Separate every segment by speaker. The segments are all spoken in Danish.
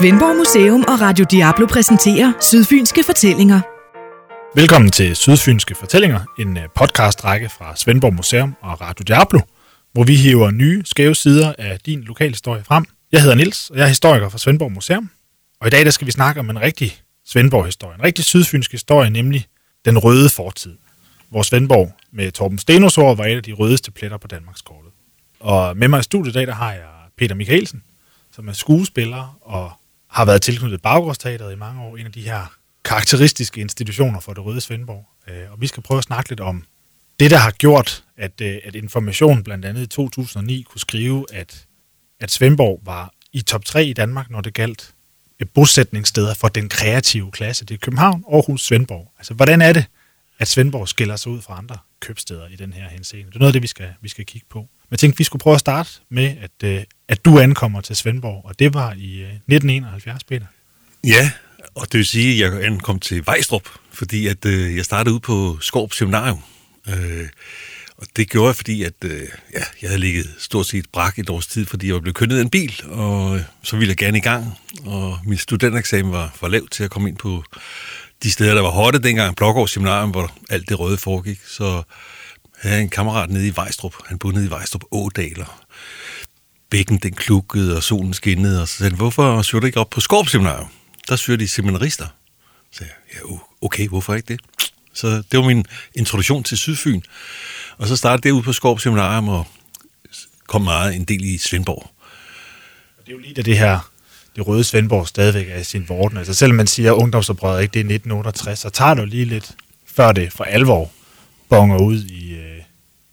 Speaker 1: Svendborg Museum og Radio Diablo præsenterer Sydfynske Fortællinger.
Speaker 2: Velkommen til Sydfynske Fortællinger, en øh, podcastrække fra Svendborg Museum og Radio Diablo, hvor vi hiver nye, skæve sider af din lokalhistorie frem. Jeg hedder Nils og jeg er historiker fra Svendborg Museum. Og i dag der skal vi snakke om en rigtig Svendborg-historie, en rigtig sydfynsk historie, nemlig den røde fortid. Hvor Svendborg med Torben Stenosår var et af de rødeste pletter på Danmarkskortet. Og med mig i studiet i dag, der har jeg Peter Michaelsen, som er skuespiller og har været tilknyttet Baggårdsteateret i mange år, en af de her karakteristiske institutioner for det røde Svendborg. Øh, og vi skal prøve at snakke lidt om det, der har gjort, at, øh, at Information blandt andet i 2009 kunne skrive, at, at Svendborg var i top 3 i Danmark, når det galt øh, bosætningssteder for den kreative klasse. Det er København, Aarhus, Svendborg. Altså, hvordan er det, at Svendborg skiller sig ud fra andre købsteder i den her henseende? Det er noget af det, vi skal, vi skal kigge på. Men jeg tænkte, vi skulle prøve at starte med, at, øh, at du ankommer til Svendborg, og det var i øh, 1971, Peter.
Speaker 3: Ja, og det vil sige, at jeg ankom til Vejstrup, fordi at, øh, jeg startede ud på Skorp Seminarium. Øh, og det gjorde jeg, fordi at, øh, ja, jeg havde ligget stort set brak et års tid, fordi jeg var blevet kønnet af en bil, og øh, så ville jeg gerne i gang. Og min studentereksamen var for lav til at komme ind på de steder, der var hotte dengang, Blågård Seminarium, hvor alt det røde foregik. Så havde jeg en kammerat nede i Vejstrup. Han boede nede i Vejstrup Ådaler. Bækken den klukkede, og solen skinnede, og så sagde han, hvorfor søger du ikke op på Skorp Seminarium? Der søger de seminarister. Så jeg, ja, okay, hvorfor ikke det? Så det var min introduktion til Sydfyn. Og så startede det ud på Skorp Seminarium og kom meget en del i Svendborg.
Speaker 2: Det er jo lige da det her, det røde Svendborg stadigvæk er i sin vorden. Altså selvom man siger ungdomsoprøret, ikke det er 1968, så tager det jo lige lidt før det for alvor bonger ud i, øh,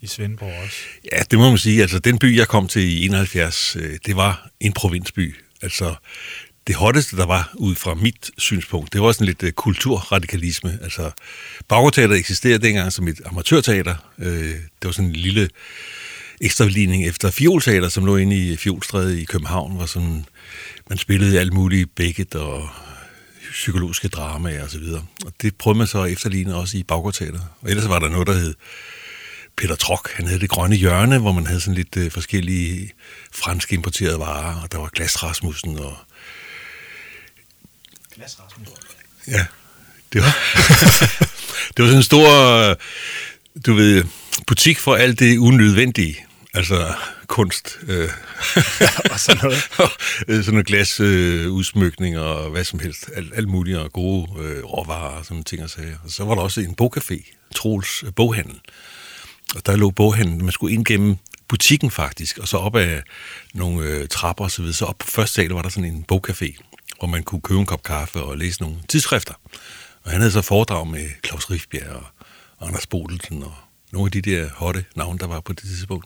Speaker 2: i Svendborg også.
Speaker 3: Ja, det må man sige. Altså den by, jeg kom til i 71, øh, det var en provinsby. Altså det hotteste, der var ud fra mit synspunkt, det var sådan lidt uh, kulturradikalisme. Altså, Baggårdteater eksisterede dengang som et amatørteater. Uh, det var sådan en lille ekstraligning efter Fjolteater, som lå inde i Fjolstræde i København, hvor sådan, man spillede alt muligt bækket og psykologiske dramaer og så videre. Og det prøvede man så at efterligne også i Baggårdteater. Og ellers var der noget, der hed Peter Trok, han havde det grønne hjørne, hvor man havde sådan lidt uh, forskellige franske importerede varer, og der var Glas Rasmussen og
Speaker 2: Glas Rasmus.
Speaker 3: Ja, det var, det var sådan en stor, du ved, butik for alt det unødvendige. Altså kunst. Øh,
Speaker 2: og sådan noget.
Speaker 3: sådan noget glas øh, og hvad som helst. Alt, alt muligt og gode øh, råvarer og sådan ting og sager. Og så var der også en bogcafé, Troels øh, Boghandel. Og der lå boghandlen. Man skulle ind gennem butikken faktisk, og så op ad nogle øh, trapper og så videre. Så op på første sal var der sådan en bogcafé hvor man kunne købe en kop kaffe og læse nogle tidsskrifter. Og han havde så foredrag med Claus Rifbjerg og Anders Bodelsen og nogle af de der hotte navne, der var på det tidspunkt.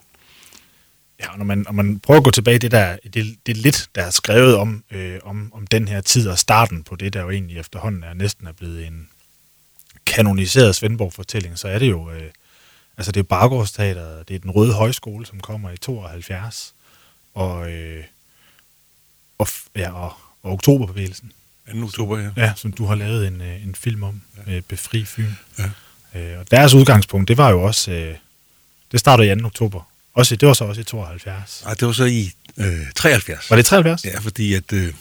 Speaker 2: Ja, og når man, når man prøver at gå tilbage, det, der, det, det lidt, der er skrevet om, øh, om, om den her tid og starten på det, der jo egentlig efterhånden er næsten er blevet en kanoniseret Svendborg-fortælling, så er det jo, øh, altså det er Bargårdsteateret, det er den Røde Højskole, som kommer i 72, og, øh, og, ja, og, og oktoberbevægelsen.
Speaker 3: 2. oktober, ja.
Speaker 2: Ja, som du har lavet en, øh, en film om, ja. øh, Befri Fyn. Ja. Øh, og deres udgangspunkt, det var jo også, øh, det startede i 2. oktober. Også, det var så også i 72.
Speaker 3: Nej, det var så i øh, 73.
Speaker 2: Var det 73?
Speaker 3: Ja, fordi at øh,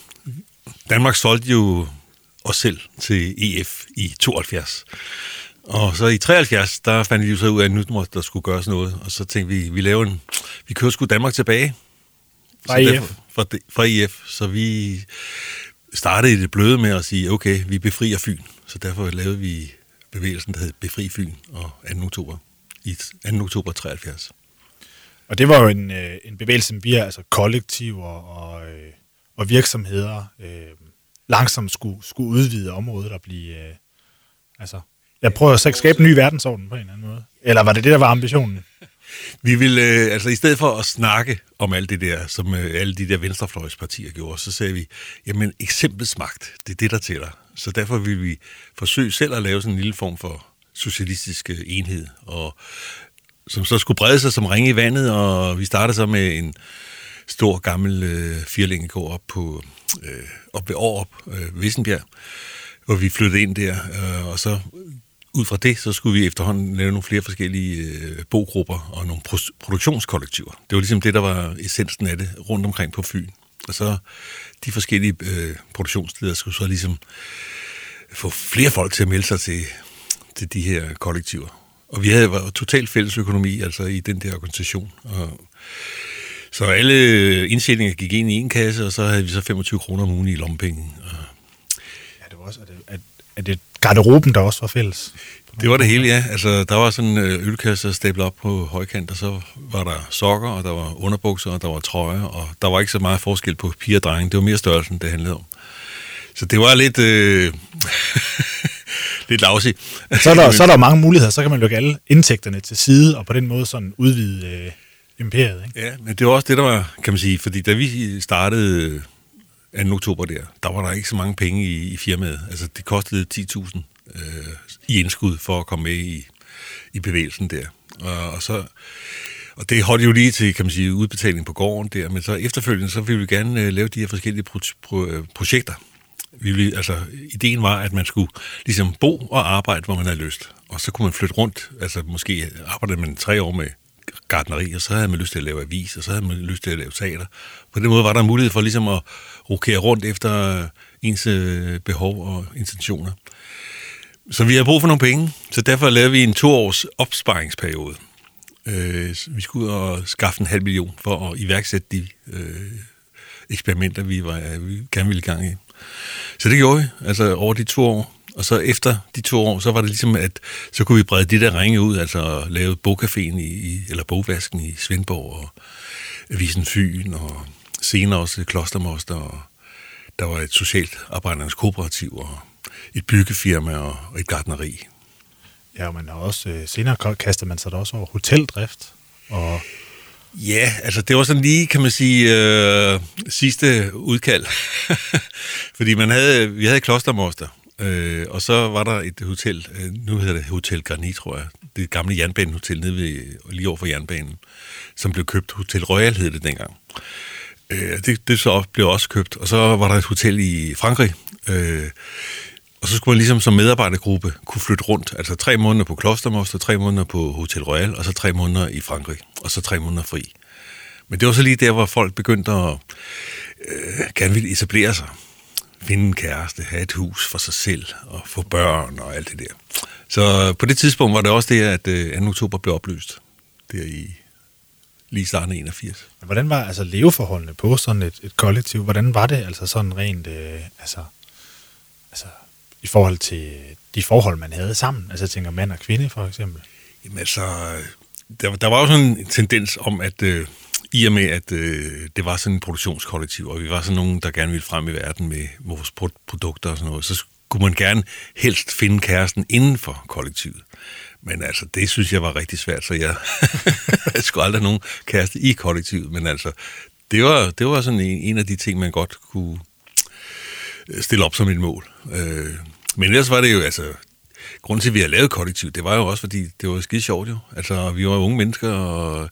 Speaker 3: Danmark solgte jo os selv til EF i 72. Og så i 73, der fandt vi så ud af, at nu måtte der skulle gøres noget. Og så tænkte vi, vi laver en, vi kører sgu Danmark tilbage.
Speaker 2: Fra EF?
Speaker 3: Derfor, fra, fra EF. Så vi startede i det bløde med at sige, okay, vi befrier Fyn. Så derfor lavede vi bevægelsen, der hed Befri Fyn og 2. oktober i 2. oktober 73.
Speaker 2: Og det var jo en, øh, en bevægelse, som vi altså kollektiver og, øh, og virksomheder øh, langsomt skulle, skulle udvide området og blive... Øh, altså, jeg prøver at skabe en ny verdensorden på en eller anden måde. Eller var det det, der var ambitionen?
Speaker 3: Vi vil, øh, altså i stedet for at snakke om alt det der, som øh, alle de der venstrefløjspartier gjorde, så sagde vi, jamen eksemplets magt, det er det, der tæller. Så derfor vil vi forsøge selv at lave sådan en lille form for socialistisk øh, enhed, og som så skulle brede sig som ringe i vandet, og vi startede så med en stor gammel øh, firlængegård op, på, øh, op ved Aarup, øh, Vissenbjerg, hvor vi flyttede ind der, øh, og så ud fra det, så skulle vi efterhånden lave nogle flere forskellige øh, bogrupper og nogle pro- produktionskollektiver. Det var ligesom det, der var essensen af det rundt omkring på Fyn. Og så de forskellige øh, produktionsledere skulle så ligesom få flere folk til at melde sig til, til de her kollektiver. Og vi havde var totalt fælles økonomi altså i den der organisation. Og så alle øh, indsætninger gik ind i en kasse, og så havde vi så 25 kroner om ugen i lompenge.
Speaker 2: Ja, det var også, at, det, at det garderoben, der også var fælles?
Speaker 3: Det var det hele, ja. Altså, der var sådan en øh, ølkasse stablet op på højkant, og så var der sokker, og der var underbukser, og der var trøjer, og der var ikke så meget forskel på piger og drenge. Det var mere størrelsen, det handlede om. Så det var lidt... Øh, lidt lavsigt.
Speaker 2: Så er, der, så er der mange muligheder. Så kan man lukke alle indtægterne til side, og på den måde sådan udvide øh, imperiet. Ikke?
Speaker 3: Ja, men det var også det, der var, kan man sige, fordi da vi startede 2. oktober der, der var der ikke så mange penge i, i firmaet. Altså, det kostede 10.000 øh, i indskud for at komme med i, i bevægelsen der. Og, og så... Og det holdt jo lige til, kan man sige, udbetaling på gården der, men så efterfølgende, så ville vi gerne øh, lave de her forskellige pro- pro- øh, projekter. Vi ville, altså, ideen var, at man skulle ligesom bo og arbejde, hvor man havde lyst. Og så kunne man flytte rundt, altså måske arbejdede man tre år med gardneri, og så havde man lyst til at lave avis, og så havde man lyst til at lave teater. På den måde var der mulighed for ligesom at rokere rundt efter øh, ens øh, behov og intentioner. Så vi har brug for nogle penge, så derfor lavede vi en toårs opsparingsperiode. Øh, vi skulle ud og skaffe en halv million for at iværksætte de øh, eksperimenter, vi, var, øh, vi gerne ville i gang i. Så det gjorde vi, altså over de to år. Og så efter de to år, så var det ligesom, at så kunne vi brede de der ringe ud, altså lave bogcaféen i, eller bogvasken i Svendborg, og Avisen Fyn, og senere også Klostermoster, og der var et socialt arbejdernes kooperativ, og et byggefirma og et gardneri.
Speaker 2: Ja, har også, øh, senere kastet man sig da også over hoteldrift, og
Speaker 3: Ja, altså det var sådan lige, kan man sige, øh, sidste udkald. Fordi man havde, vi havde Klostermoster, øh, og så var der et hotel, øh, nu hedder det Hotel Granit, tror jeg, det gamle jernbanehotel nede ved, lige over for jernbanen, som blev købt, Hotel Royal hed det dengang. Øh, det, det så blev også købt, og så var der et hotel i Frankrig, øh, og så skulle man ligesom som medarbejdergruppe kunne flytte rundt. Altså tre måneder på Klostermoster, tre måneder på Hotel Royal, og så tre måneder i Frankrig, og så tre måneder fri. Men det var så lige der, hvor folk begyndte at øh, gerne ville etablere sig. Finde en kæreste, have et hus for sig selv, og få børn og alt det der. Så på det tidspunkt var det også det, at øh, 2. oktober blev opløst. Der i lige starten af 81.
Speaker 2: Hvordan var altså leveforholdene på sådan et, et kollektiv? Hvordan var det altså sådan rent, øh, altså, altså i forhold til de forhold, man havde sammen? Altså jeg tænker mand og kvinde for eksempel.
Speaker 3: Jamen altså, der, der var sådan en tendens om, at øh, i og med, at øh, det var sådan en produktionskollektiv, og vi var sådan nogen, der gerne ville frem i verden med vores produkter og sådan noget, så skulle man gerne helst finde kæresten inden for kollektivet. Men altså, det synes jeg var rigtig svært, så jeg, jeg skulle aldrig have nogen kæreste i kollektivet. Men altså, det var, det var sådan en, en af de ting, man godt kunne øh, stille op som et mål. Øh, men ellers var det jo, altså, grunden til, at vi har lavet kollektiv, det var jo også, fordi det var skide sjovt jo. Altså, vi var unge mennesker, og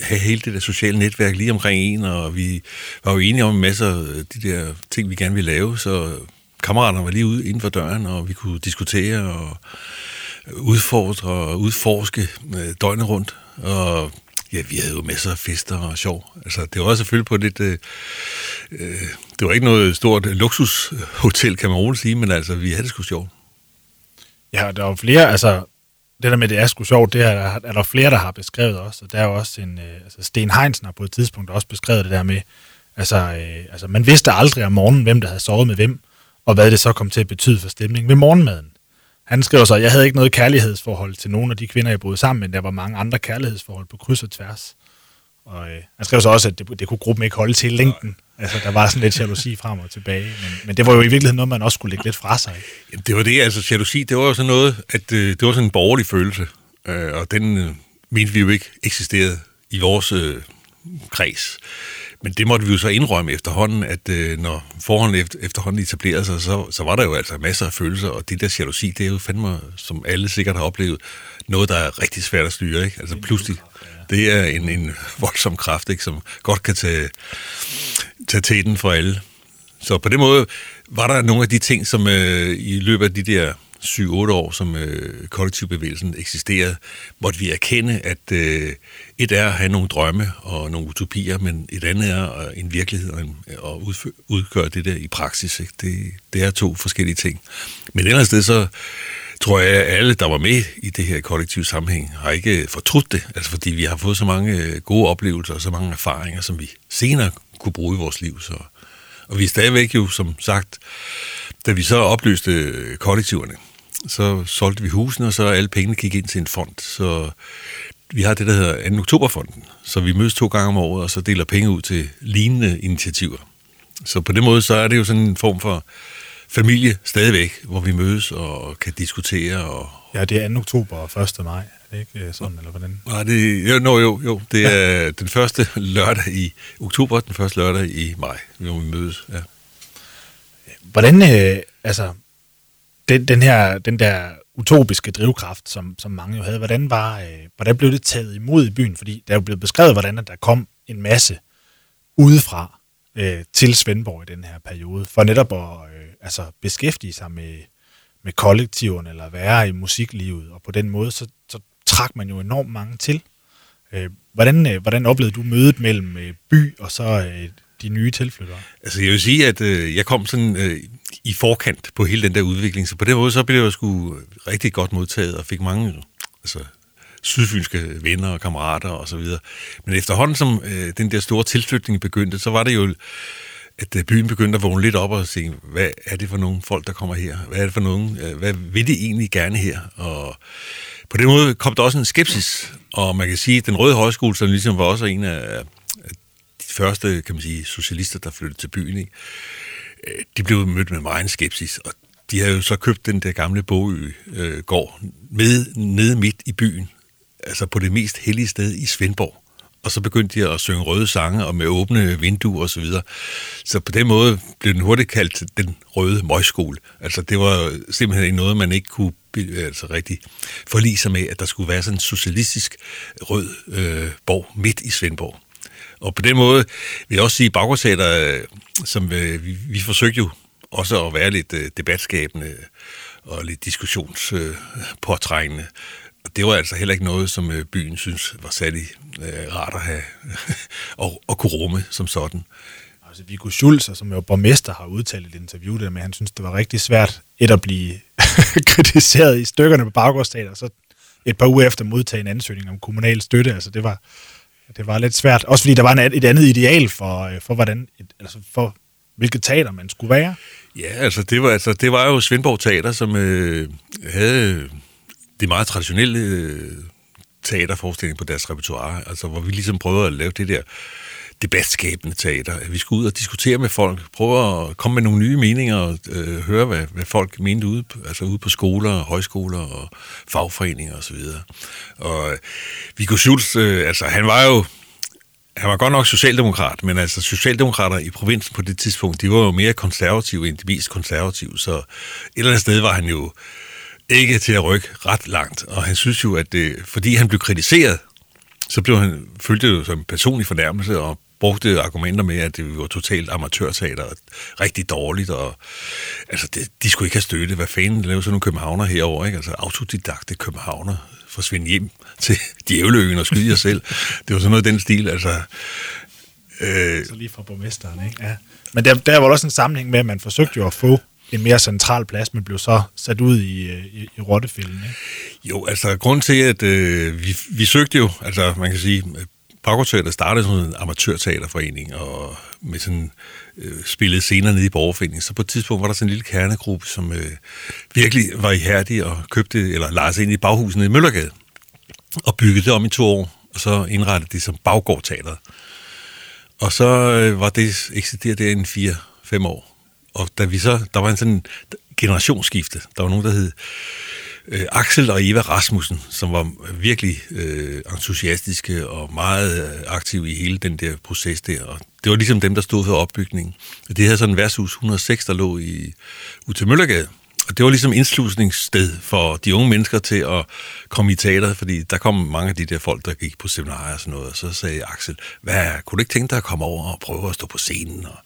Speaker 3: have hele det der sociale netværk lige omkring en, og vi var jo enige om en masse af de der ting, vi gerne ville lave, så kammeraterne var lige ude inden for døren, og vi kunne diskutere og udfordre og udforske øh, døgnet rundt. Og ja, vi havde jo masser af fester og sjov. Altså, det var selvfølgelig på lidt... Øh, øh, det var ikke noget stort luksushotel, kan man roligt sige, men altså, vi havde det sgu sjovt.
Speaker 2: Ja, der var flere, altså, det der med, det er sgu sjovt, det er, er der flere, der har beskrevet også, og der er jo også en, øh, altså Sten Heinsen har på et tidspunkt også beskrevet det der med, altså, øh, altså man vidste aldrig om morgenen, hvem der havde sovet med hvem, og hvad det så kom til at betyde for stemningen ved morgenmaden. Han skriver så, jeg havde ikke noget kærlighedsforhold til nogen af de kvinder, jeg boede sammen med, der var mange andre kærlighedsforhold på kryds og tværs. Og øh, han skrev så også, at det, det kunne gruppen ikke holde til længden. Altså, der var sådan lidt jalousi frem og tilbage. Men, men det var jo i virkeligheden noget, man også skulle lægge lidt fra sig.
Speaker 3: Jamen, det var det, altså jalousi, det var jo sådan noget, at øh, det var sådan en borgerlig følelse. Øh, og den øh, mente vi jo ikke eksisterede i vores øh, kreds. Men det måtte vi jo så indrømme efterhånden, at øh, når forholdene efter, efterhånden etablerede sig, så, så var der jo altså masser af følelser, og det der jalousi, det er jo fandme, som alle sikkert har oplevet, noget, der er rigtig svært at styre. Ikke? Altså pludselig, det er en, en voldsom kraft, ikke? som godt kan tage, tage tæten for alle. Så på den måde var der nogle af de ting, som øh, i løbet af de der 7-8 år, som øh, kollektivbevægelsen eksisterede, måtte vi erkende, at øh, et er at have nogle drømme og nogle utopier, men et andet er øh, en virkelighed og, en, og udgøre det der i praksis. Ikke? Det, det er to forskellige ting. Men ellers det så tror jeg, at alle, der var med i det her kollektive sammenhæng, har ikke øh, fortrudt det. Altså fordi vi har fået så mange øh, gode oplevelser og så mange erfaringer, som vi senere kunne bruge i vores liv. Så, og vi er stadigvæk jo, som sagt, da vi så opløste kollektiverne, så solgte vi husene, og så alle pengene gik ind til en fond. Så vi har det, der hedder 2. oktoberfonden. Så vi mødes to gange om året, og så deler penge ud til lignende initiativer. Så på den måde, så er det jo sådan en form for familie stadigvæk, hvor vi mødes og kan diskutere. Og...
Speaker 2: Ja, det er 2. oktober og 1. maj, er det ikke øh, sådan, eller hvordan?
Speaker 3: Nej, det, jo, no, jo, jo, det er ja. den første lørdag i oktober, den første lørdag i maj, hvor vi mødes, ja.
Speaker 2: Hvordan, øh, altså, den, den her, den der utopiske drivkraft, som, som mange jo havde, hvordan, var, øh, hvordan blev det taget imod i byen? Fordi der er jo blevet beskrevet, hvordan der kom en masse udefra øh, til Svendborg i den her periode, for netop at øh, altså beskæftige sig med, med kollektiven eller være i musiklivet, og på den måde, så, så trak man jo enormt mange til. Øh, hvordan, øh, hvordan oplevede du mødet mellem øh, by og så øh, de nye tilflyttere?
Speaker 3: Altså jeg vil sige, at øh, jeg kom sådan øh, i forkant på hele den der udvikling, så på den måde så blev jeg sgu rigtig godt modtaget og fik mange altså, sydfynske venner og kammerater og så videre. Men efterhånden som øh, den der store tilflytning begyndte, så var det jo at øh, byen begyndte at vågne lidt op og sige, hvad er det for nogle folk, der kommer her? Hvad er det for nogen? Øh, hvad vil de egentlig gerne her? Og på den måde kom der også en skepsis, og man kan sige, at den røde højskole, som ligesom var også en af de første, kan man sige, socialister, der flyttede til byen, ikke? Øh, de blev mødt med meget skepsis, og de havde jo så købt den der gamle Bogø øh, gård med, nede midt i byen, altså på det mest hellige sted i Svendborg. Og så begyndte de at synge røde sange og med åbne vinduer og så videre. Så på den måde blev den hurtigt kaldt den røde møgskole. Altså det var simpelthen noget, man ikke kunne altså rigtig forlige sig med, at der skulle være sådan en socialistisk rød øh, borg midt i Svendborg. Og på den måde vil jeg også sige, at øh, som øh, vi, vi forsøgte jo også at være lidt øh, debatskabende og lidt diskussionspåtrængende. Og det var altså heller ikke noget, som byen synes var særlig rart at have og, og kunne rumme som sådan.
Speaker 2: Altså Viggo Schulz, som jo borgmester, har udtalt et interview der med, at han synes, det var rigtig svært et at blive kritiseret i stykkerne på baggårdsstater, og så et par uger efter modtage en ansøgning om kommunal støtte. Altså det var, det var lidt svært. Også fordi der var et andet ideal for, øh, for hvordan, altså for hvilket teater man skulle være.
Speaker 3: Ja, altså det var, altså, det var jo Svendborg Teater, som øh, havde øh, det meget traditionelle øh, teaterforestilling på deres repertoire, altså hvor vi ligesom prøvede at lave det der debatskabende teater, vi skulle ud og diskutere med folk, prøve at komme med nogle nye meninger og øh, høre, hvad, hvad folk mente ude, altså ude på skoler, højskoler og fagforeninger osv. Og, og øh, Viggo Schultz, øh, altså han var jo han var godt nok socialdemokrat, men altså socialdemokrater i provinsen på det tidspunkt, de var jo mere konservative end de mest konservative, så et eller andet sted var han jo ikke til at rykke ret langt, og han synes jo, at det, fordi han blev kritiseret, så blev han, følte det jo som en personlig fornærmelse, og brugte argumenter med, at det var totalt amatørteater, og rigtig dårligt, og altså, det, de skulle ikke have støtte. Hvad fanden lavede sådan nogle københavner herover ikke? Altså autodidakte københavner forsvinde hjem til djævleøen og skyde jer selv. Det var sådan noget den stil, altså...
Speaker 2: Øh... Så lige fra borgmesteren, ikke? Ja. Men der, der var også en sammenhæng med, at man forsøgte jo at få en mere central plads, men blev så sat ud i, øh, i, i rottefælden, ikke?
Speaker 3: Jo, altså grund til, at øh, vi, vi søgte jo, altså man kan sige, Baggårdteater startede som en amatørteaterforening, og med sådan øh, spillede scener nede i borgerforeningen. Så på et tidspunkt var der sådan en lille kernegruppe, som øh, virkelig var ihærdige og købte, eller lejede sig ind i baghuset i Møllergade, og byggede det om i to år, og så indrettede det som Baggårdteateret. Og så øh, var det eksisteret der en fire, fem år. Og da vi så, der var en sådan generationsskifte. Der var nogen, der hed øh, Axel og Eva Rasmussen, som var virkelig øh, entusiastiske og meget øh, aktive i hele den der proces der. Og det var ligesom dem, der stod for opbygningen. Det her sådan værtshus 106, der lå i Ute Møllergade. Og det var ligesom indslusningssted for de unge mennesker til at komme i teater, fordi der kom mange af de der folk, der gik på seminarier og sådan noget, og så sagde Axel, hvad, kunne du ikke tænke dig at komme over og prøve at stå på scenen? Og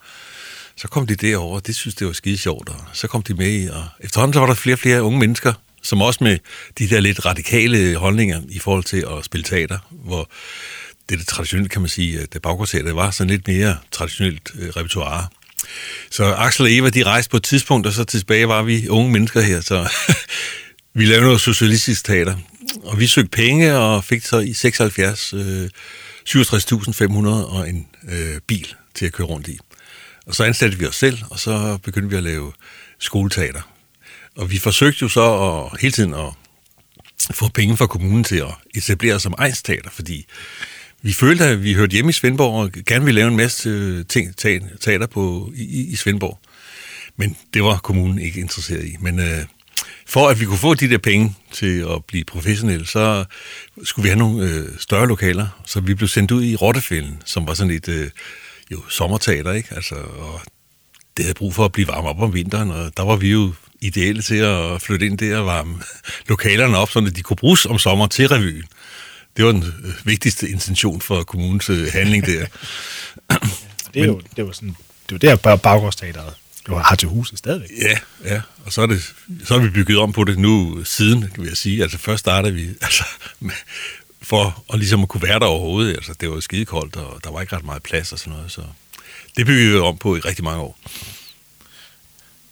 Speaker 3: Så kom de derover, og det synes det var skide sjovt, og så kom de med og efterhånden så var der flere og flere unge mennesker, som også med de der lidt radikale holdninger i forhold til at spille teater, hvor det, det traditionelt kan man sige, at det baggårdsteater var sådan lidt mere traditionelt øh, repertoire. Så Axel og Eva, de rejste på et tidspunkt, og så tilbage var vi unge mennesker her, så vi lavede noget socialistisk teater. Og vi søgte penge, og fik så i 76 øh, 67.500 og en øh, bil til at køre rundt i. Og så ansatte vi os selv, og så begyndte vi at lave skoleteater. Og vi forsøgte jo så at, hele tiden at få penge fra kommunen til at etablere som egensteater, fordi vi følte, at vi hørte hjemme i Svendborg, og gerne ville lave en masse øh, ting, teater på, i, i Svendborg. Men det var kommunen ikke interesseret i. Men øh, for at vi kunne få de der penge til at blive professionelle, så skulle vi have nogle øh, større lokaler. Så vi blev sendt ud i Rottefælden, som var sådan et øh, jo, sommerteater, ikke? Altså, og det havde brug for at blive varm op om vinteren, og der var vi jo ideelle til at flytte ind der og varme lokalerne op, så de kunne bruges om sommer til revyen. Det var den øh, vigtigste intention for kommunens øh, handling der.
Speaker 2: det, er jo, det var sådan, det var der baggårdsteateret du har til huset stadigvæk.
Speaker 3: Ja, ja. Og så er, det, så er vi bygget om på det nu siden, kan jeg sige. Altså først startede vi altså, med, for at ligesom at kunne være der overhovedet. Altså det var skidekoldt, og der var ikke ret meget plads og sådan noget. Så det byggede vi om på i rigtig mange år.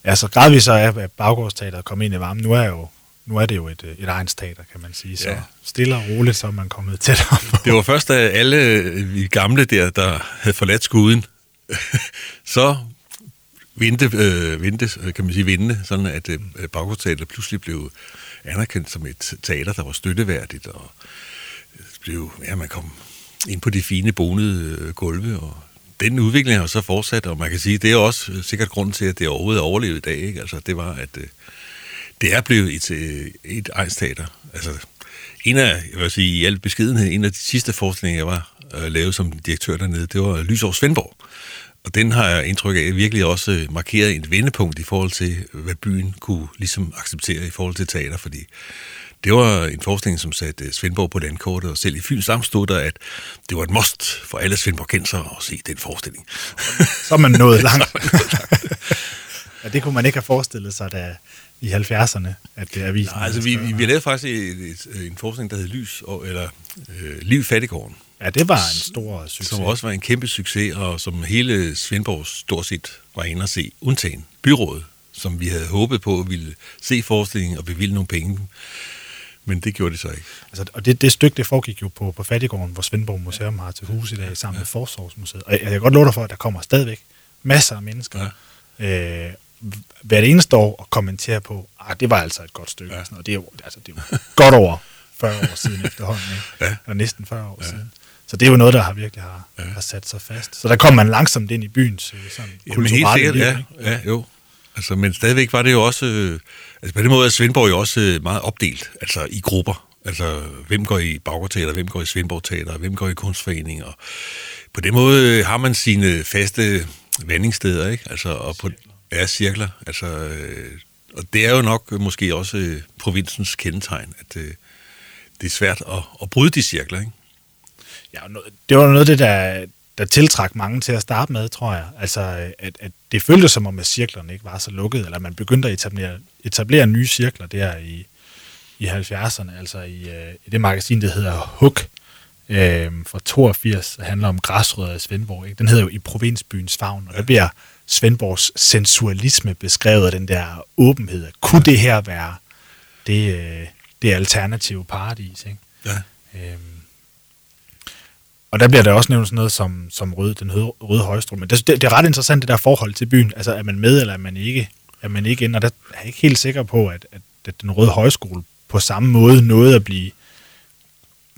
Speaker 2: Ja, så gradvist så er baggårdsteateret kommet ind i varmen. Nu er, jo, nu er det jo et, et egen teater, kan man sige. Så ja. stille og roligt, så er man kommet tættere på.
Speaker 3: Det var først, da alle vi gamle der, der havde forladt skuden, så vente, øh, vente, kan man sige, vinde, sådan at øh, baggårdsteateret pludselig blev anerkendt som et teater, der var støtteværdigt, og blev, ja, man kom ind på de fine bonede øh, gulve, og den udvikling har så fortsat, og man kan sige, det er også øh, sikkert grund til, at det overhovedet er overlevet i dag, ikke? Altså, det var, at øh, det er blevet et, øh, et egenstater. Altså, en af, jeg vil sige, i al beskedenhed, en af de sidste forestillinger, jeg var øh, lavet som direktør dernede, det var Lysår Svendborg. Og den har jeg indtryk af virkelig også øh, markeret et vendepunkt i forhold til, hvad byen kunne ligesom acceptere i forhold til teater, fordi det var en forskning, som satte Svendborg på landkortet, og selv i Fyns Amt stod der, at det var et must for alle Svendborgensere at se den forestilling.
Speaker 2: Så er man nået langt. ja, det kunne man ikke have forestillet sig, da i 70'erne, at det er avisen...
Speaker 3: Nej, altså vi, vi, vi lavede faktisk et, et, en forskning, der hed Lys, eller øh, Liv Fattigården,
Speaker 2: Ja, det var en stor succes.
Speaker 3: Som også var en kæmpe succes, og som hele Svendborg stort set var inde at se, undtagen byrådet, som vi havde håbet på at ville se forestillingen og bevilge nogle penge. Men det gjorde de så ikke.
Speaker 2: Altså, og det, det stykke, det foregik jo på, på Fattigården, hvor Svendborg Museum har til hus i dag, sammen ja. med Forsvarsmuseet. Og jeg, jeg kan godt love dig for, at der kommer stadigvæk masser af mennesker ja. øh, hvert eneste år og kommentere på, at det var altså et godt stykke. Ja. Og sådan noget. Det er jo, altså, det er jo godt over 40 år siden efterhånden. Ikke? Ja. Eller næsten 40 år ja. siden. Så det er jo noget, der har virkelig har, ja. har sat sig fast. Så der kommer man langsomt ind i byens øh, sådan,
Speaker 3: Jamen, helt sikkert, liv, ja, ja, jo. Altså, men stadigvæk var det jo også... Øh, altså på den måde er Svendborg jo også øh, meget opdelt, altså i grupper. Altså, hvem går i Baggårdteater, hvem går i Svendborg Teater, hvem går i kunstforening, og på den måde øh, har man sine faste vandingssteder, ikke? Altså, og på, ja, cirkler. Altså, øh, og det er jo nok måske også øh, provinsens kendetegn, at øh, det er svært at, at bryde de cirkler, ikke?
Speaker 2: Ja, det var noget af det, der, der tiltrak mange til at starte med, tror jeg. Altså, at, at det føltes som om, at cirklerne ikke var så lukkede, eller man begyndte at etablere, etablere nye cirkler der i, i 70'erne, altså i, uh, i det magasin, der hedder Hook, øh, fra 82, der handler om græsrødder i Svendborg. Ikke? Den hedder jo I provinsbyens favn, og der bliver Svendborgs sensualisme beskrevet den der åbenhed. Kunne det her være det, øh, det alternative paradis? Ikke? Ja. Øhm, og der bliver der også nævnt sådan noget som, som rød, den røde, røde højstrøm. Men det, det, det, er ret interessant, det der forhold til byen. Altså, er man med, eller er man ikke? Er man ikke inde? Og der er jeg ikke helt sikker på, at, at, at den røde højskole på samme måde nåede at blive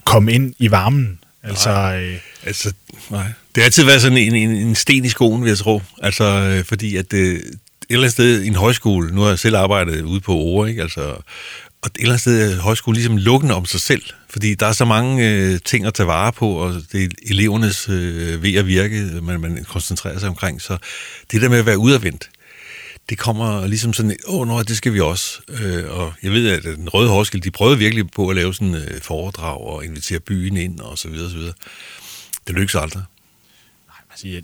Speaker 2: komme ind i varmen. Altså, nej. Øh,
Speaker 3: altså, nej. Det har altid været sådan en, en, en sten i skoen, vil jeg tro. Altså, øh, fordi at det, øh, et eller andet sted i en højskole, nu har jeg selv arbejdet ude på Ore, ikke? Altså, og et eller andet sted er højskolen ligesom lukkende om sig selv, fordi der er så mange øh, ting at tage vare på, og det er elevernes øh, ved at virke, man, man koncentrerer sig omkring. Så det der med at være udadvendt, det kommer ligesom sådan, åh, oh, nå, det skal vi også. Øh, og jeg ved, at den røde højskole, de prøvede virkelig på at lave sådan øh, foredrag og invitere byen ind og så videre, så videre. Det lykkes aldrig.
Speaker 2: Nej, man siger,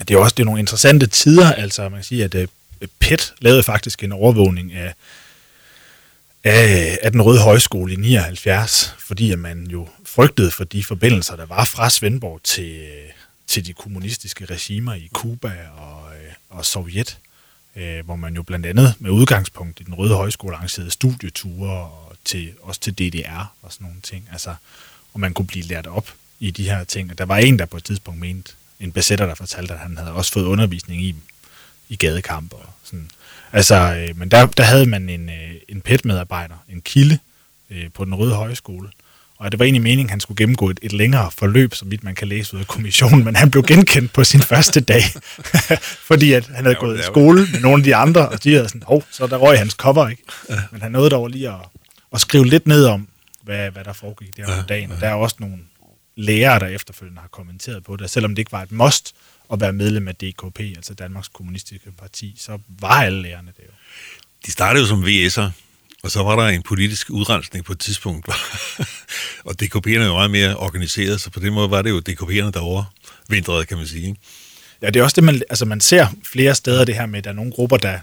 Speaker 2: at det er også det er nogle interessante tider, altså man kan sige, at øh, PET lavede faktisk en overvågning af, af, af den Røde Højskole i 79, fordi at man jo frygtede for de forbindelser, der var fra Svendborg til, til de kommunistiske regimer i Kuba og, øh, og Sovjet, øh, hvor man jo blandt andet med udgangspunkt i den Røde Højskole arrangerede studieture og til, også til DDR og sådan nogle ting. Altså, og man kunne blive lært op i de her ting. Og der var en, der på et tidspunkt mente, en besætter, der fortalte, at han havde også fået undervisning i i gadekamp og sådan. Altså, øh, men der, der havde man en, øh, en PET-medarbejder, en kilde øh, på den Røde Højskole, og det var egentlig meningen, at han skulle gennemgå et, et længere forløb, som vidt man kan læse ud af kommissionen, men han blev genkendt på sin første dag, fordi at han havde ja, gået i skole med nogle af de andre, og de havde sådan, oh, så der røg hans cover, ikke? Men han nåede dog lige at, at skrive lidt ned om, hvad, hvad der foregik der om dagen. Og der er også nogle lærere, der efterfølgende har kommenteret på det, selvom det ikke var et must at være medlem af DKP, altså Danmarks Kommunistiske Parti, så var alle lærerne det jo.
Speaker 3: De startede jo som VS'er, og så var der en politisk udrensning på et tidspunkt, og DKP'erne var meget mere organiseret, så på den måde var det jo DKP'erne, der overvintrede, kan man sige. Ikke?
Speaker 2: Ja, det er også det, man, altså man ser flere steder det her med, at der er nogle grupper, der,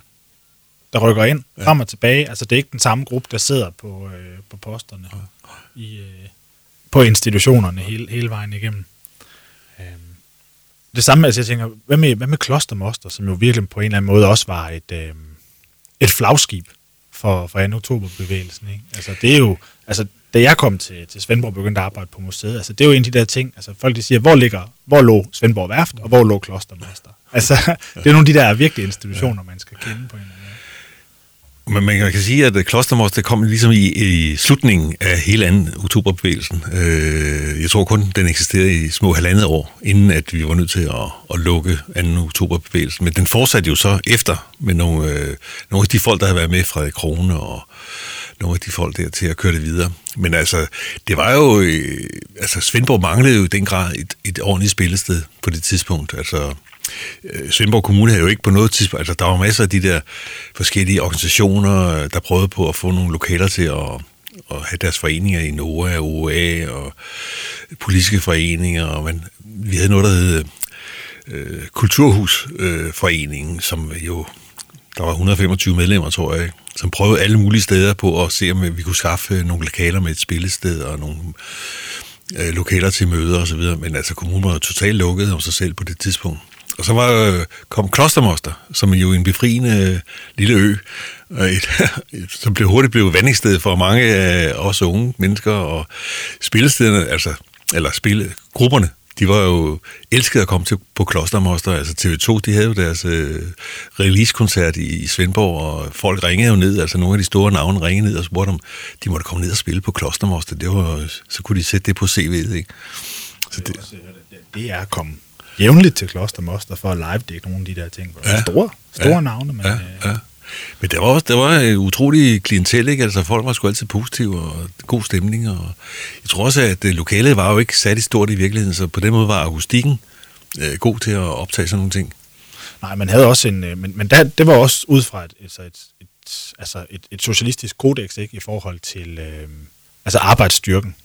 Speaker 2: der rykker ind, ja. frem og tilbage. Altså det er ikke den samme gruppe, der sidder på, øh, på posterne ja. i, øh, på institutionerne hele, hele vejen igennem. Øhm. Det samme, altså jeg tænker, hvad med, hvad med Klostermoster, som jo virkelig på en eller anden måde også var et, øh, et flagskib for, for 2. oktoberbevægelsen. Ikke? Altså, det er jo, altså, da jeg kom til, til Svendborg og begyndte at arbejde på museet, altså, det er jo en af de der ting, altså, folk de siger, hvor ligger, hvor lå Svendborg Værft, og hvor lå Klostermoster? Altså, det er nogle af de der virkelig institutioner, man skal kende på en eller anden
Speaker 3: men man kan sige, at Klostermors det kom ligesom i, i slutningen af hele anden oktoberbevægelsen. Øh, jeg tror kun, den eksisterede i små halvandet år, inden at vi var nødt til at, at lukke anden oktoberbevægelsen. Men den fortsatte jo så efter med nogle, øh, nogle af de folk, der havde været med fra Krone og nogle af de folk der til at køre det videre. Men altså, det var jo... Øh, altså, Svendborg manglede jo i den grad et, et ordentligt spillested på det tidspunkt. Altså, Øh, Svendborg Kommune havde jo ikke på noget tidspunkt, altså der var masser af de der forskellige organisationer, øh, der prøvede på at få nogle lokaler til at, at have deres foreninger i NOA, OA og politiske foreninger, og man, vi havde noget, der hed øh, Kulturhusforeningen, øh, som jo, der var 125 medlemmer, tror jeg, som prøvede alle mulige steder på at se, om vi kunne skaffe øh, nogle lokaler med et spillested og nogle øh, lokaler til møder osv., men altså kommunen var jo totalt lukket om sig selv på det tidspunkt. Og så var, kom Klostermoster, som er jo en befriende øh, lille ø, et, som blev hurtigt blev vandingssted for mange af os unge mennesker, og spillestederne, altså, eller spille, grupperne, de var jo elskede at komme til på Klostermoster. Altså TV2, de havde jo deres øh, release-koncert i, i Svendborg, og folk ringede jo ned, altså nogle af de store navne ringede ned og spurgte om, de måtte komme ned og spille på Klostermoster. Det var, så kunne de sætte det på CV'et, ikke?
Speaker 2: Så det, det er kommet jævnligt til Kloster Moster for at live-dække nogle af de der ting. Ja. Store, store ja. navne, men... Ja. Øh, ja.
Speaker 3: Men der var også der var en utrolig klientel, ikke? Altså folk var sgu altid positive og god stemning. Og jeg tror også, at lokalet var jo ikke særlig stort i virkeligheden, så på den måde var akustikken øh, god til at optage sådan nogle ting.
Speaker 2: Nej, man havde også en... Øh, men, men der, det var også ud fra et, et, et, et, altså et, et socialistisk kodex, ikke? I forhold til øh, altså arbejdsstyrken.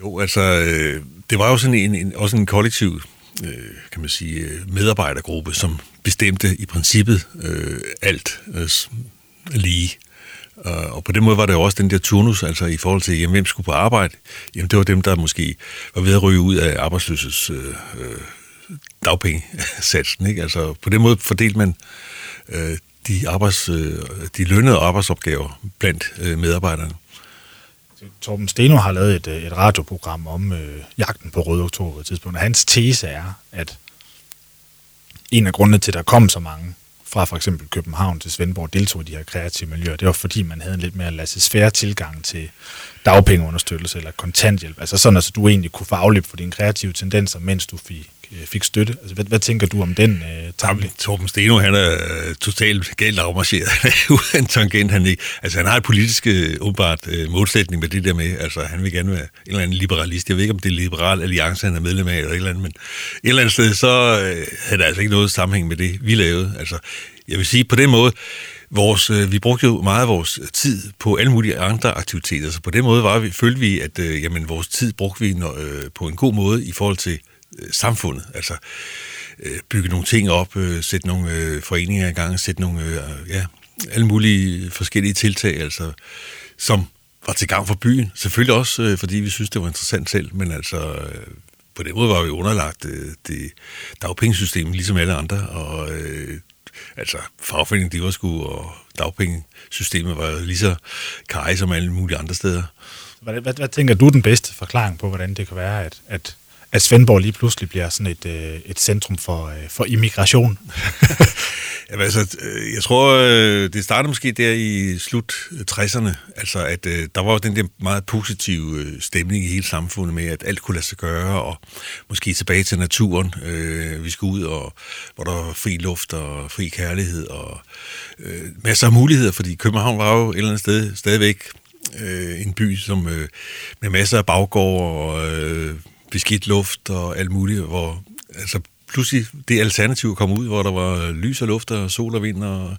Speaker 3: Jo, altså, øh, det var jo sådan en, en, også en kollektiv øh, kan man sige, øh, medarbejdergruppe, som bestemte i princippet øh, alt øh, lige. Øh, og på den måde var det jo også den der turnus, altså i forhold til, jamen, hvem skulle på arbejde? Jamen, det var dem, der måske var ved at ryge ud af arbejdsløses øh, øh dagpengesatsen, ikke? Altså, på den måde fordelte man øh, de, arbejds, øh, de lønnede arbejdsopgaver blandt øh, medarbejderne.
Speaker 2: Torben Steno har lavet et, øh, et radioprogram om øh, jagten på Røde Oktober på et tidspunkt, og hans tese er, at en af grundene til, at der kom så mange fra for eksempel København til Svendborg deltog i de her kreative miljøer, det var fordi, man havde en lidt mere laissez tilgang til dagpengeunderstøttelse eller kontanthjælp. Altså sådan, at altså, du egentlig kunne få afløb for dine kreative tendenser, mens du fik Øh, fik støtte. Altså, hvad, hvad tænker du om den øh, tanke? Jamen,
Speaker 3: Torben Steno, han er øh, totalt galt afmarcheret. Han er tangent. Han, ikke, altså, han har et politisk øh, åbenbart øh, modsætning med det der med, altså han vil gerne være en eller anden liberalist. Jeg ved ikke, om det er Liberal Alliance, han er medlem af, eller et eller andet, men et eller andet sted, så øh, havde der altså ikke noget sammenhæng med det, vi lavede. Altså, jeg vil sige, på den måde, vores, øh, vi brugte jo meget af vores tid på alle mulige andre aktiviteter, så på den måde var vi, følte vi, at øh, jamen, vores tid brugte vi når, øh, på en god måde i forhold til Øh, samfundet. Altså, øh, bygge nogle ting op, øh, sætte nogle øh, foreninger i gang, sætte nogle, øh, ja, alle mulige forskellige tiltag, altså, som var til gavn for byen. Selvfølgelig også, øh, fordi vi synes, det var interessant selv, men altså, øh, på den måde var vi underlagt øh, det dagpengesystemet, ligesom alle andre, og øh, altså, fagforeningen, de var sgu, og dagpengesystemet var lige så kaj som alle mulige andre steder.
Speaker 2: Hvad, hvad, hvad tænker du den bedste forklaring på, hvordan det kan være, at, at, at Svendborg lige pludselig bliver sådan et, øh, et centrum for, øh, for immigration?
Speaker 3: Jamen, altså, øh, jeg tror, øh, det startede måske der i slut øh, 60'erne, altså at øh, der var den der meget positive stemning i hele samfundet med, at alt kunne lade sig gøre, og måske tilbage til naturen. Vi skulle ud, og hvor der var fri luft og fri kærlighed, og masser af muligheder, fordi København var jo et eller andet sted stadigvæk en by som med masser af baggård og beskidt luft og alt muligt, hvor altså pludselig det alternativ kom ud, hvor der var lys og luft og sol og vind, og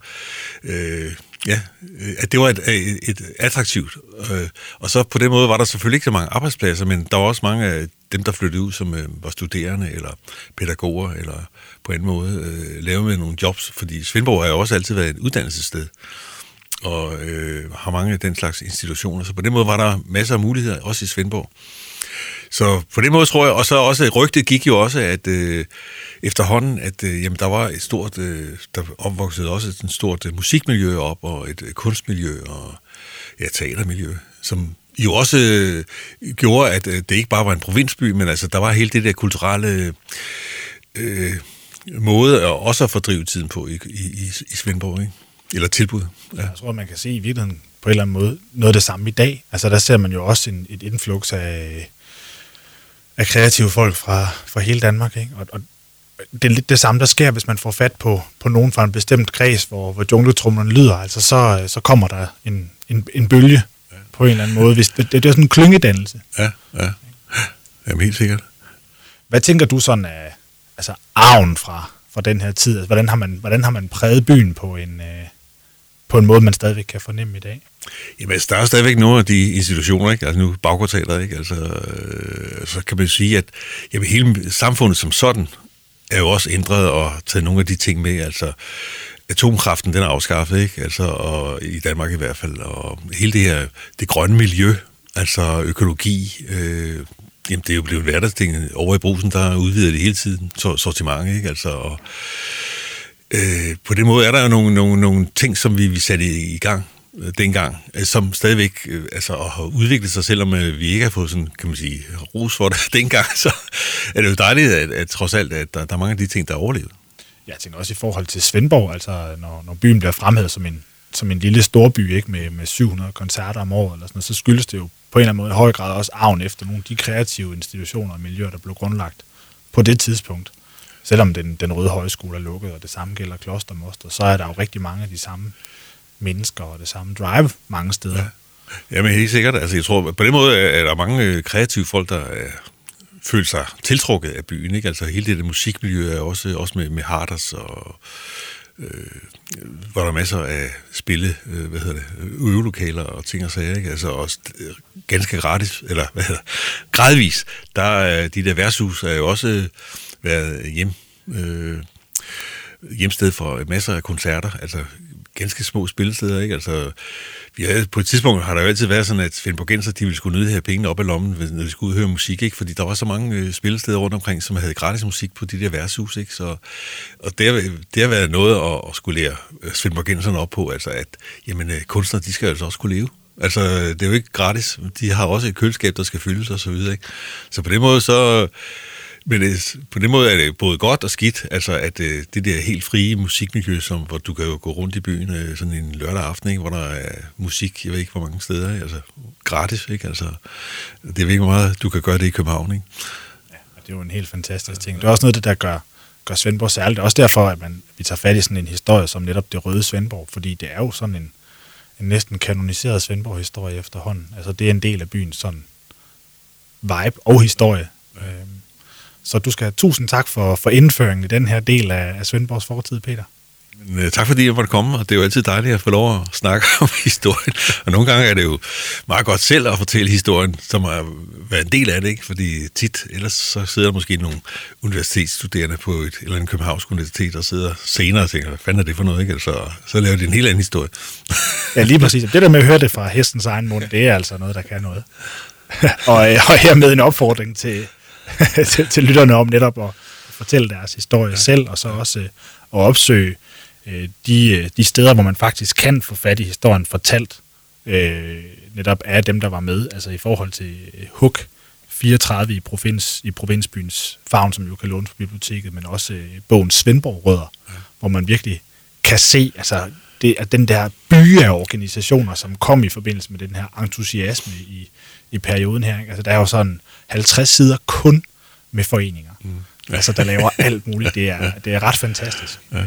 Speaker 3: øh, ja, øh, at det var et, et, et attraktivt. Øh, og så på den måde var der selvfølgelig ikke så mange arbejdspladser, men der var også mange af dem, der flyttede ud, som øh, var studerende eller pædagoger, eller på en måde øh, lavede med nogle jobs, fordi Svendborg har jo også altid været et uddannelsessted og øh, har mange af den slags institutioner. Så på den måde var der masser af muligheder, også i Svendborg. Så på den måde tror jeg, og så også rygtet gik jo også, at øh, efterhånden, at øh, jamen, der var et stort, øh, der opvoksede også et stort øh, musikmiljø op, og et øh, kunstmiljø, og ja, teatermiljø, som jo også øh, gjorde, at øh, det ikke bare var en provinsby, men altså, der var hele det der kulturelle øh, måde at også at fordrive tiden på i, i, i Svendborg, ikke? Eller tilbud.
Speaker 2: Ja. Jeg tror, man kan se i virkeligheden på en eller anden måde noget af det samme i dag. Altså, der ser man jo også en, et influx af af kreative folk fra, fra hele Danmark. Ikke? Og, og det er lidt det samme, der sker, hvis man får fat på, på nogen fra en bestemt kreds, hvor, hvor jungletrummerne lyder. Altså, så, så kommer der en, en, en bølge ja. på en eller anden måde. Hvis det, det, det er sådan en klyngedannelse.
Speaker 3: Ja, ja. Jamen helt sikkert.
Speaker 2: Hvad tænker du sådan af altså, arven fra, fra den her tid? Altså, hvordan, har man, hvordan har man præget byen på en, øh, på en måde, man stadigvæk kan fornemme i dag?
Speaker 3: Jamen, altså, der er stadigvæk nogle af de institutioner, ikke? altså nu baggårdtaler, ikke? Altså, øh, så kan man sige, at jamen, hele samfundet som sådan er jo også ændret og taget nogle af de ting med, altså atomkraften, den er afskaffet, ikke? Altså, og i Danmark i hvert fald, og hele det her, det grønne miljø, altså økologi, øh, jamen det er jo blevet hverdagsting. Over i brusen, der udvider det hele tiden, sortiment, ikke? Altså, og, øh, på den måde er der jo nogle, nogle, nogle ting, som vi, vi satte i, gang øh, dengang, øh, som stadigvæk øh, altså, har udviklet sig, selvom øh, vi ikke har fået sådan, kan man sige, ros for det dengang, så er det jo dejligt, at, at trods alt, at der, der er mange af de ting, der er overlevet.
Speaker 2: Jeg tænker også i forhold til Svendborg, altså når, når byen bliver fremhævet som en, som en lille storby, ikke med, med 700 koncerter om året, eller sådan noget, så skyldes det jo på en eller anden måde i høj grad også arven efter nogle af de kreative institutioner og miljøer, der blev grundlagt på det tidspunkt selvom den, den røde højskole er lukket, og det samme gælder Klostermoster, så er der jo rigtig mange af de samme mennesker og det samme drive mange steder. Ja.
Speaker 3: Jamen helt sikkert. Altså, jeg tror, på den måde er der mange øh, kreative folk, der er, føler sig tiltrukket af byen. Ikke? Altså hele det der musikmiljø er også, også med, med Harders og øh, hvor der er masser af spille, øh, hvad hedder det, øvelokaler og ting og sager, ikke? Altså også øh, ganske gratis, eller hvad hedder gradvis. Der er, de der værtshus er jo også været hjem, øh, hjemsted for masser af koncerter, altså ganske små spillesteder, ikke? Altså, vi havde, på et tidspunkt har der jo altid været sådan, at Svendborgenser, de ville skulle nyde her pengene op i lommen, når de skulle ud og høre musik, ikke? Fordi der var så mange øh, spillesteder rundt omkring, som havde gratis musik på de der værtshus, ikke? Så, og det har, det har været noget at, at skulle lære øh, Svendborgenserne op på, altså at jamen, øh, kunstnere, de skal altså også kunne leve. Altså, det er jo ikke gratis. De har også et køleskab, der skal fyldes og så videre, ikke? Så på den måde, så men det, på den måde er det både godt og skidt, altså at øh, det der helt frie musikmiljø, som, hvor du kan jo gå rundt i byen øh, sådan en lørdag aften, ikke, hvor der er musik, jeg ved ikke hvor mange steder, altså gratis, ikke? Altså, det er ikke meget, du kan gøre det i København, ikke?
Speaker 2: Ja, det er jo en helt fantastisk ting. Det er også noget, det der gør, gør Svendborg særligt. Det er også derfor, at man, vi tager fat i sådan en historie som netop det røde Svendborg, fordi det er jo sådan en, en næsten kanoniseret Svendborg-historie efterhånden. Altså det er en del af byens sådan vibe og historie. Øhm, så du skal have tusind tak for, for indføringen i den her del af, af Svendborgs fortid, Peter.
Speaker 3: Men, uh, tak fordi jeg måtte komme, og det er jo altid dejligt at få lov at snakke om historien. Og nogle gange er det jo meget godt selv at fortælle historien, som har været en del af det, ikke? Fordi tit, ellers så sidder der måske nogle universitetsstuderende på et eller andet Københavns Universitet og sidder senere og tænker, hvad fanden er det for noget, ikke? Så, så laver de en helt anden historie.
Speaker 2: ja, lige præcis. Det der med at høre det fra hestens egen mund, det er altså noget, der kan noget. og, øh, og hermed en opfordring til, til, til lytterne om netop at fortælle deres historie ja. selv, og så også øh, at opsøge øh, de, øh, de steder, hvor man faktisk kan få fat i historien fortalt øh, netop af dem, der var med, altså i forhold til Huk 34 i, provins, i provinsbyens favn, som jo kan låne på biblioteket, men også øh, bogen Svendborg Rødder, ja. hvor man virkelig kan se, altså det, at den der by af organisationer, som kom i forbindelse med den her entusiasme i, i perioden her. Ikke? Altså, der er jo sådan 50 sider kun med foreninger, mm. ja. altså, der laver alt muligt. Det er, det er ret fantastisk. Ja. Øh,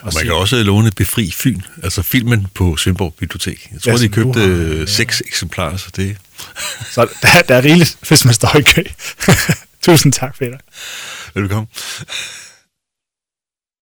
Speaker 3: og man kan også låne Befri Fyn, altså filmen på Svendborg Bibliotek. Jeg tror, ja, de købte har, ja. seks eksemplarer, så det...
Speaker 2: så der, der er rigeligt, hvis man står i kø. Tusind tak, Peter.
Speaker 3: Velkommen.